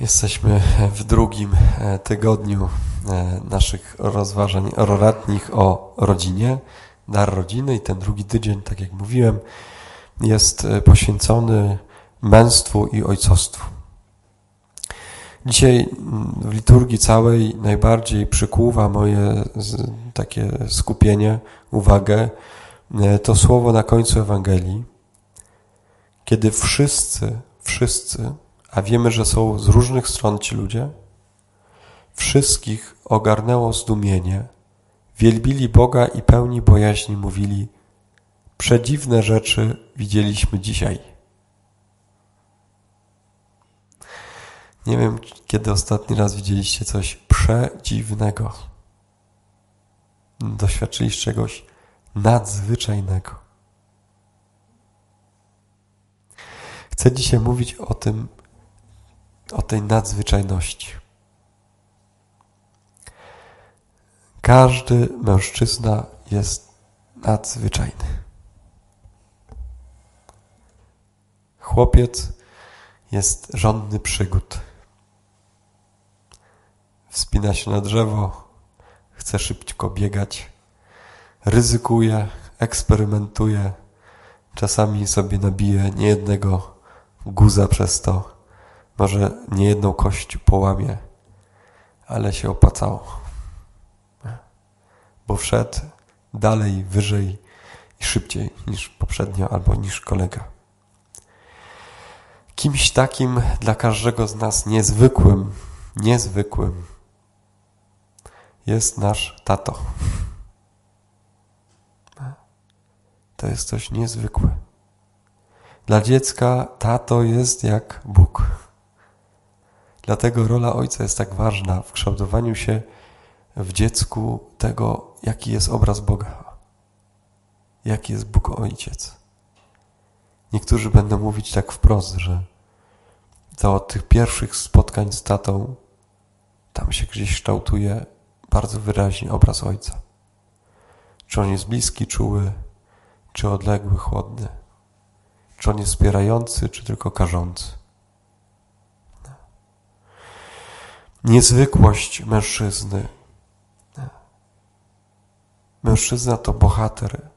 Jesteśmy w drugim e, tygodniu e, naszych rozważań roratnich o rodzinie, dar rodziny i ten drugi tydzień, tak jak mówiłem, jest e, poświęcony męstwu i ojcostwu. Dzisiaj mm, w liturgii całej najbardziej przykuwa moje takie skupienie, uwagę to słowo na końcu Ewangelii, kiedy wszyscy, wszyscy a wiemy, że są z różnych stron ci ludzie, wszystkich ogarnęło zdumienie, wielbili Boga i pełni bojaźni mówili, przedziwne rzeczy widzieliśmy dzisiaj. Nie wiem, kiedy ostatni raz widzieliście coś przedziwnego. Doświadczyliście czegoś nadzwyczajnego. Chcę dzisiaj mówić o tym, o tej nadzwyczajności. Każdy mężczyzna jest nadzwyczajny. Chłopiec jest żądny przygód. Wspina się na drzewo, chce szybko biegać, ryzykuje, eksperymentuje, czasami sobie nabije niejednego guza przez to, może nie jedną kość połamie, ale się opłacało. Bo wszedł dalej, wyżej i szybciej niż poprzednio albo niż kolega. Kimś takim dla każdego z nas niezwykłym, niezwykłym jest nasz tato. To jest coś niezwykłe. Dla dziecka tato jest jak Bóg. Dlatego rola ojca jest tak ważna w kształtowaniu się w dziecku tego, jaki jest obraz Boga, jaki jest Bóg Ojciec. Niektórzy będą mówić tak wprost, że to od tych pierwszych spotkań z tatą tam się gdzieś kształtuje bardzo wyraźnie obraz Ojca. Czy on jest bliski, czuły, czy odległy, chłodny. Czy on jest wspierający, czy tylko karzący. Niezwykłość mężczyzny. Mężczyzna to bohater,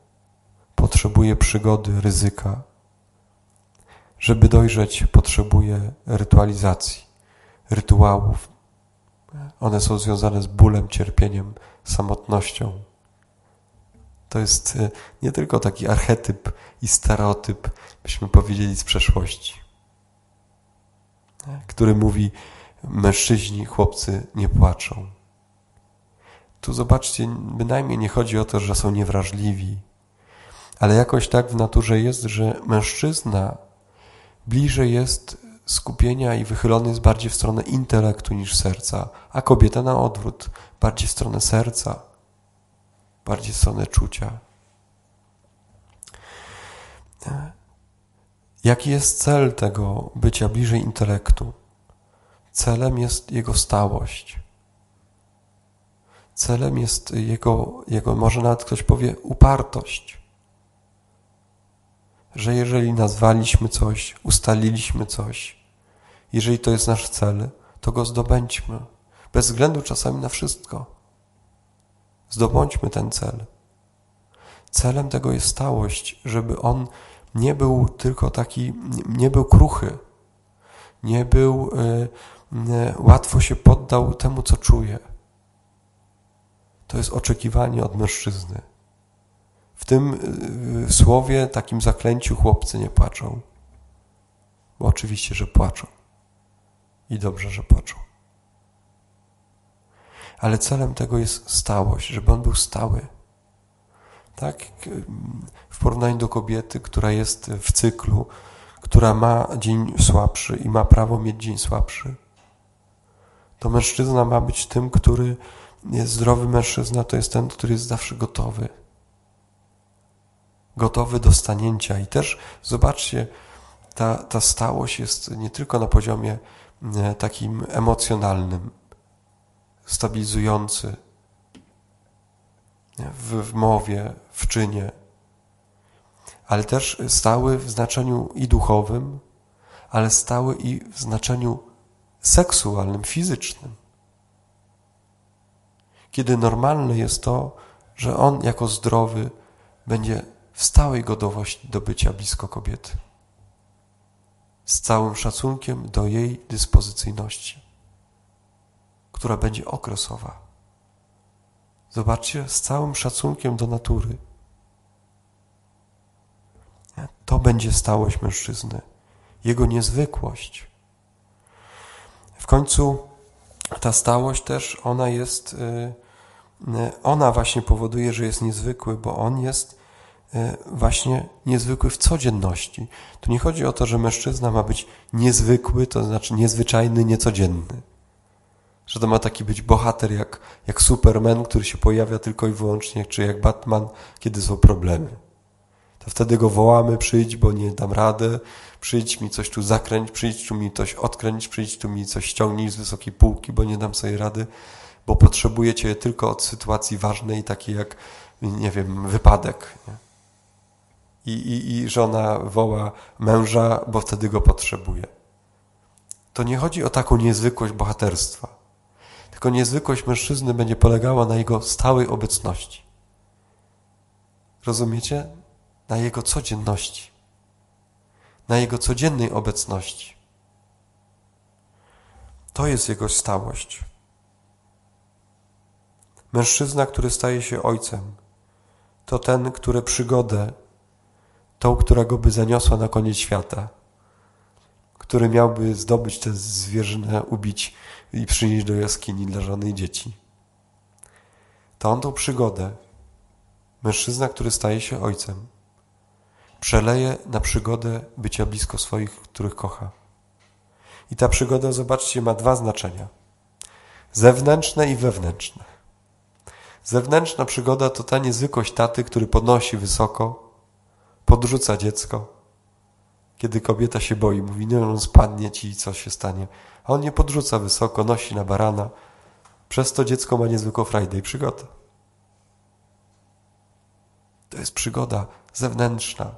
potrzebuje przygody, ryzyka. Żeby dojrzeć, potrzebuje rytualizacji, rytuałów. One są związane z bólem, cierpieniem, samotnością. To jest e, nie tylko taki archetyp i stereotyp, byśmy powiedzieli, z przeszłości, który mówi, mężczyźni, chłopcy nie płaczą. Tu zobaczcie, bynajmniej nie chodzi o to, że są niewrażliwi, ale jakoś tak w naturze jest, że mężczyzna bliżej jest skupienia i wychylony jest bardziej w stronę intelektu niż serca, a kobieta na odwrót, bardziej w stronę serca, bardziej w stronę czucia. Jaki jest cel tego bycia bliżej intelektu? Celem jest Jego stałość. Celem jest Jego, jego, może nawet ktoś powie, upartość. Że jeżeli nazwaliśmy coś, ustaliliśmy coś, jeżeli to jest nasz cel, to go zdobędźmy. Bez względu czasami na wszystko. Zdobądźmy ten cel. Celem tego jest stałość, żeby on nie był tylko taki, nie był kruchy, nie był y, łatwo się poddał temu, co czuje. To jest oczekiwanie od mężczyzny. W tym y, słowie, takim zaklęciu chłopcy nie płaczą. Bo oczywiście, że płaczą. I dobrze, że płaczą. Ale celem tego jest stałość, żeby on był stały. Tak? W porównaniu do kobiety, która jest w cyklu, która ma dzień słabszy i ma prawo mieć dzień słabszy to mężczyzna ma być tym, który jest zdrowy mężczyzna, to jest ten, który jest zawsze gotowy. Gotowy do stanięcia. I też zobaczcie, ta, ta stałość jest nie tylko na poziomie e, takim emocjonalnym, stabilizujący w, w mowie, w czynie, ale też stały w znaczeniu i duchowym, ale stały i w znaczeniu seksualnym, fizycznym. Kiedy normalne jest to, że on jako zdrowy będzie w stałej gotowości do bycia blisko kobiety. Z całym szacunkiem do jej dyspozycyjności, która będzie okresowa. Zobaczcie, z całym szacunkiem do natury. To będzie stałość mężczyzny, jego niezwykłość. W końcu ta stałość też, ona jest, y, y, ona właśnie powoduje, że jest niezwykły, bo on jest y, właśnie niezwykły w codzienności. Tu nie chodzi o to, że mężczyzna ma być niezwykły, to znaczy niezwyczajny, niecodzienny. Że to ma taki być bohater jak, jak Superman, który się pojawia tylko i wyłącznie, czy jak Batman, kiedy są problemy. To wtedy go wołamy, przyjdź, bo nie dam rady, przyjdź mi coś tu zakręć, przyjdź tu mi coś odkręć, przyjdź tu mi coś ściągnij z wysokiej półki, bo nie dam sobie rady, bo potrzebuję Cię tylko od sytuacji ważnej, takiej jak, nie wiem, wypadek. Nie? I, i, I żona woła męża, bo wtedy go potrzebuje. To nie chodzi o taką niezwykłość bohaterstwa, tylko niezwykłość mężczyzny będzie polegała na jego stałej obecności. Rozumiecie? Na jego codzienności na Jego codziennej obecności. To jest Jego stałość. Mężczyzna, który staje się ojcem, to ten, który przygodę, tą, która go by zaniosła na koniec świata, który miałby zdobyć tę zwierzynę, ubić i przynieść do jaskini dla żadnej dzieci. To on tą przygodę, mężczyzna, który staje się ojcem, przeleje na przygodę bycia blisko swoich, których kocha. I ta przygoda, zobaczcie, ma dwa znaczenia: zewnętrzne i wewnętrzne. Zewnętrzna przygoda to ta niezwykłość taty, który podnosi wysoko, podrzuca dziecko. Kiedy kobieta się boi, mówi, no on spadnie ci i co się stanie. A on nie podrzuca wysoko, nosi na barana. Przez to dziecko ma niezwykłą frajdę i przygodę. To jest przygoda zewnętrzna,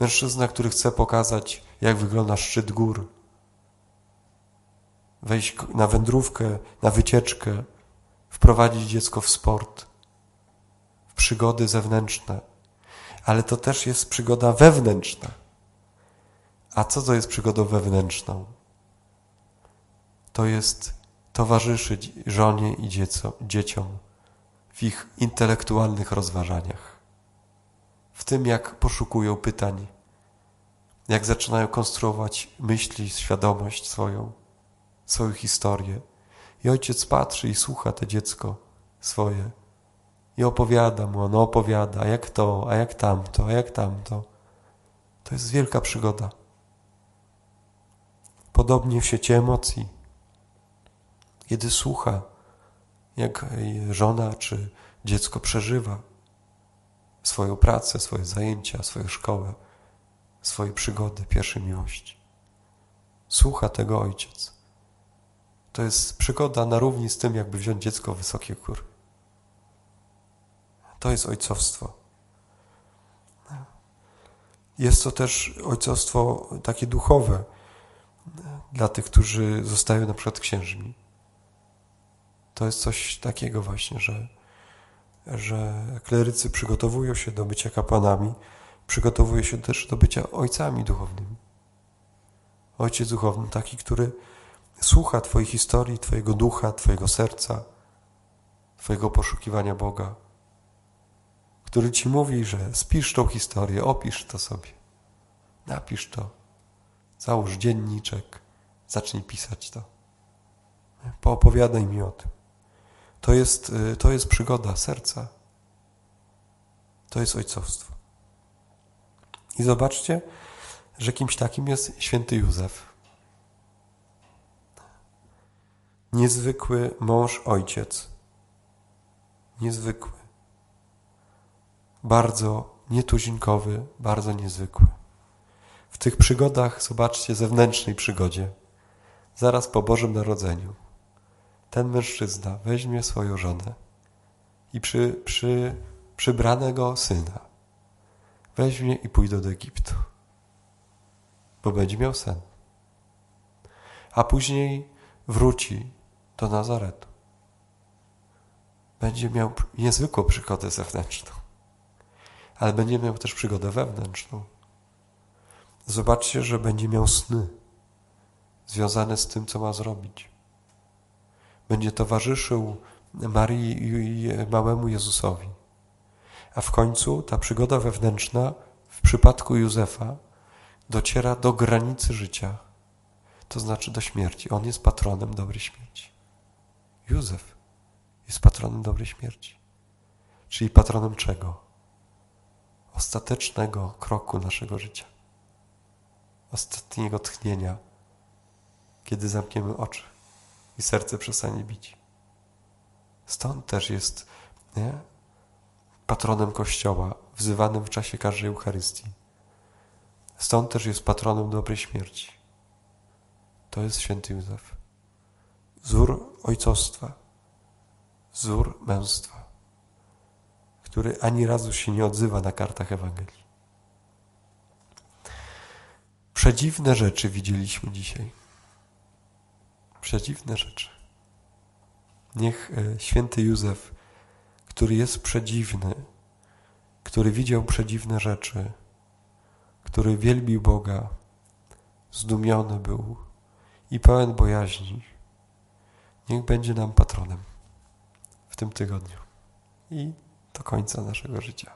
Mężczyzna, który chce pokazać, jak wygląda szczyt gór. Wejść na wędrówkę, na wycieczkę, wprowadzić dziecko w sport, w przygody zewnętrzne. Ale to też jest przygoda wewnętrzna. A co to jest przygodą wewnętrzną? To jest towarzyszyć żonie i dzieco, dzieciom w ich intelektualnych rozważaniach w tym, jak poszukują pytań, jak zaczynają konstruować myśli, świadomość swoją, swoją historię. I ojciec patrzy i słucha to dziecko swoje i opowiada mu, ono opowiada, a jak to, a jak tamto, a jak tamto. To jest wielka przygoda. Podobnie w sieci emocji. Kiedy słucha, jak żona czy dziecko przeżywa, swoją pracę, swoje zajęcia, swoją szkołę, swoje przygody pierwszej miłości. Słucha tego ojciec. To jest przygoda na równi z tym, jakby wziąć dziecko w wysokie góry. To jest ojcowstwo. Jest to też ojcostwo takie duchowe dla tych, którzy zostają na przykład księżmi. To jest coś takiego właśnie, że że klerycy przygotowują się do bycia kapłanami, przygotowują się też do bycia ojcami duchownymi. Ojciec duchowny taki, który słucha Twojej historii, Twojego ducha, Twojego serca, Twojego poszukiwania Boga, który Ci mówi, że spisz tą historię, opisz to sobie, napisz to, załóż dzienniczek, zacznij pisać to. Poopowiadaj mi o tym. To jest, y, to jest przygoda serca. To jest ojcowstwo. I zobaczcie, że kimś takim jest święty Józef. Niezwykły mąż, ojciec. Niezwykły. Bardzo nietuzinkowy, bardzo niezwykły. W tych przygodach, zobaczcie, zewnętrznej przygodzie, zaraz po Bożym Narodzeniu, ten mężczyzna weźmie swoją żonę i przy, przy przybranego syna weźmie i pójdzie do Egiptu, bo będzie miał sen. a później wróci do Nazaretu. Będzie miał niezwykłą przygodę zewnętrzną, ale będzie miał też przygodę wewnętrzną. Zobaczcie, że będzie miał sny związane z tym, co ma zrobić. Będzie towarzyszył Marii i małemu Jezusowi. A w końcu ta przygoda wewnętrzna w przypadku Józefa dociera do granicy życia, to znaczy do śmierci. On jest patronem dobrej śmierci. Józef jest patronem dobrej śmierci. Czyli patronem czego? Ostatecznego kroku naszego życia. Ostatniego tchnienia, kiedy zamkniemy oczy i serce przestanie bić. Stąd też jest nie? patronem Kościoła, wzywanym w czasie każdej Eucharystii. Stąd też jest patronem dobrej śmierci. To jest święty Józef. Wzór ojcostwa, wzór męstwa, który ani razu się nie odzywa na kartach Ewangelii. Przedziwne rzeczy widzieliśmy dzisiaj. Przedziwne rzeczy. Niech e, święty Józef, który jest przedziwny, który widział przedziwne rzeczy, który wielbił Boga, zdumiony był i pełen bojaźni, niech będzie nam patronem w tym tygodniu i do końca naszego życia.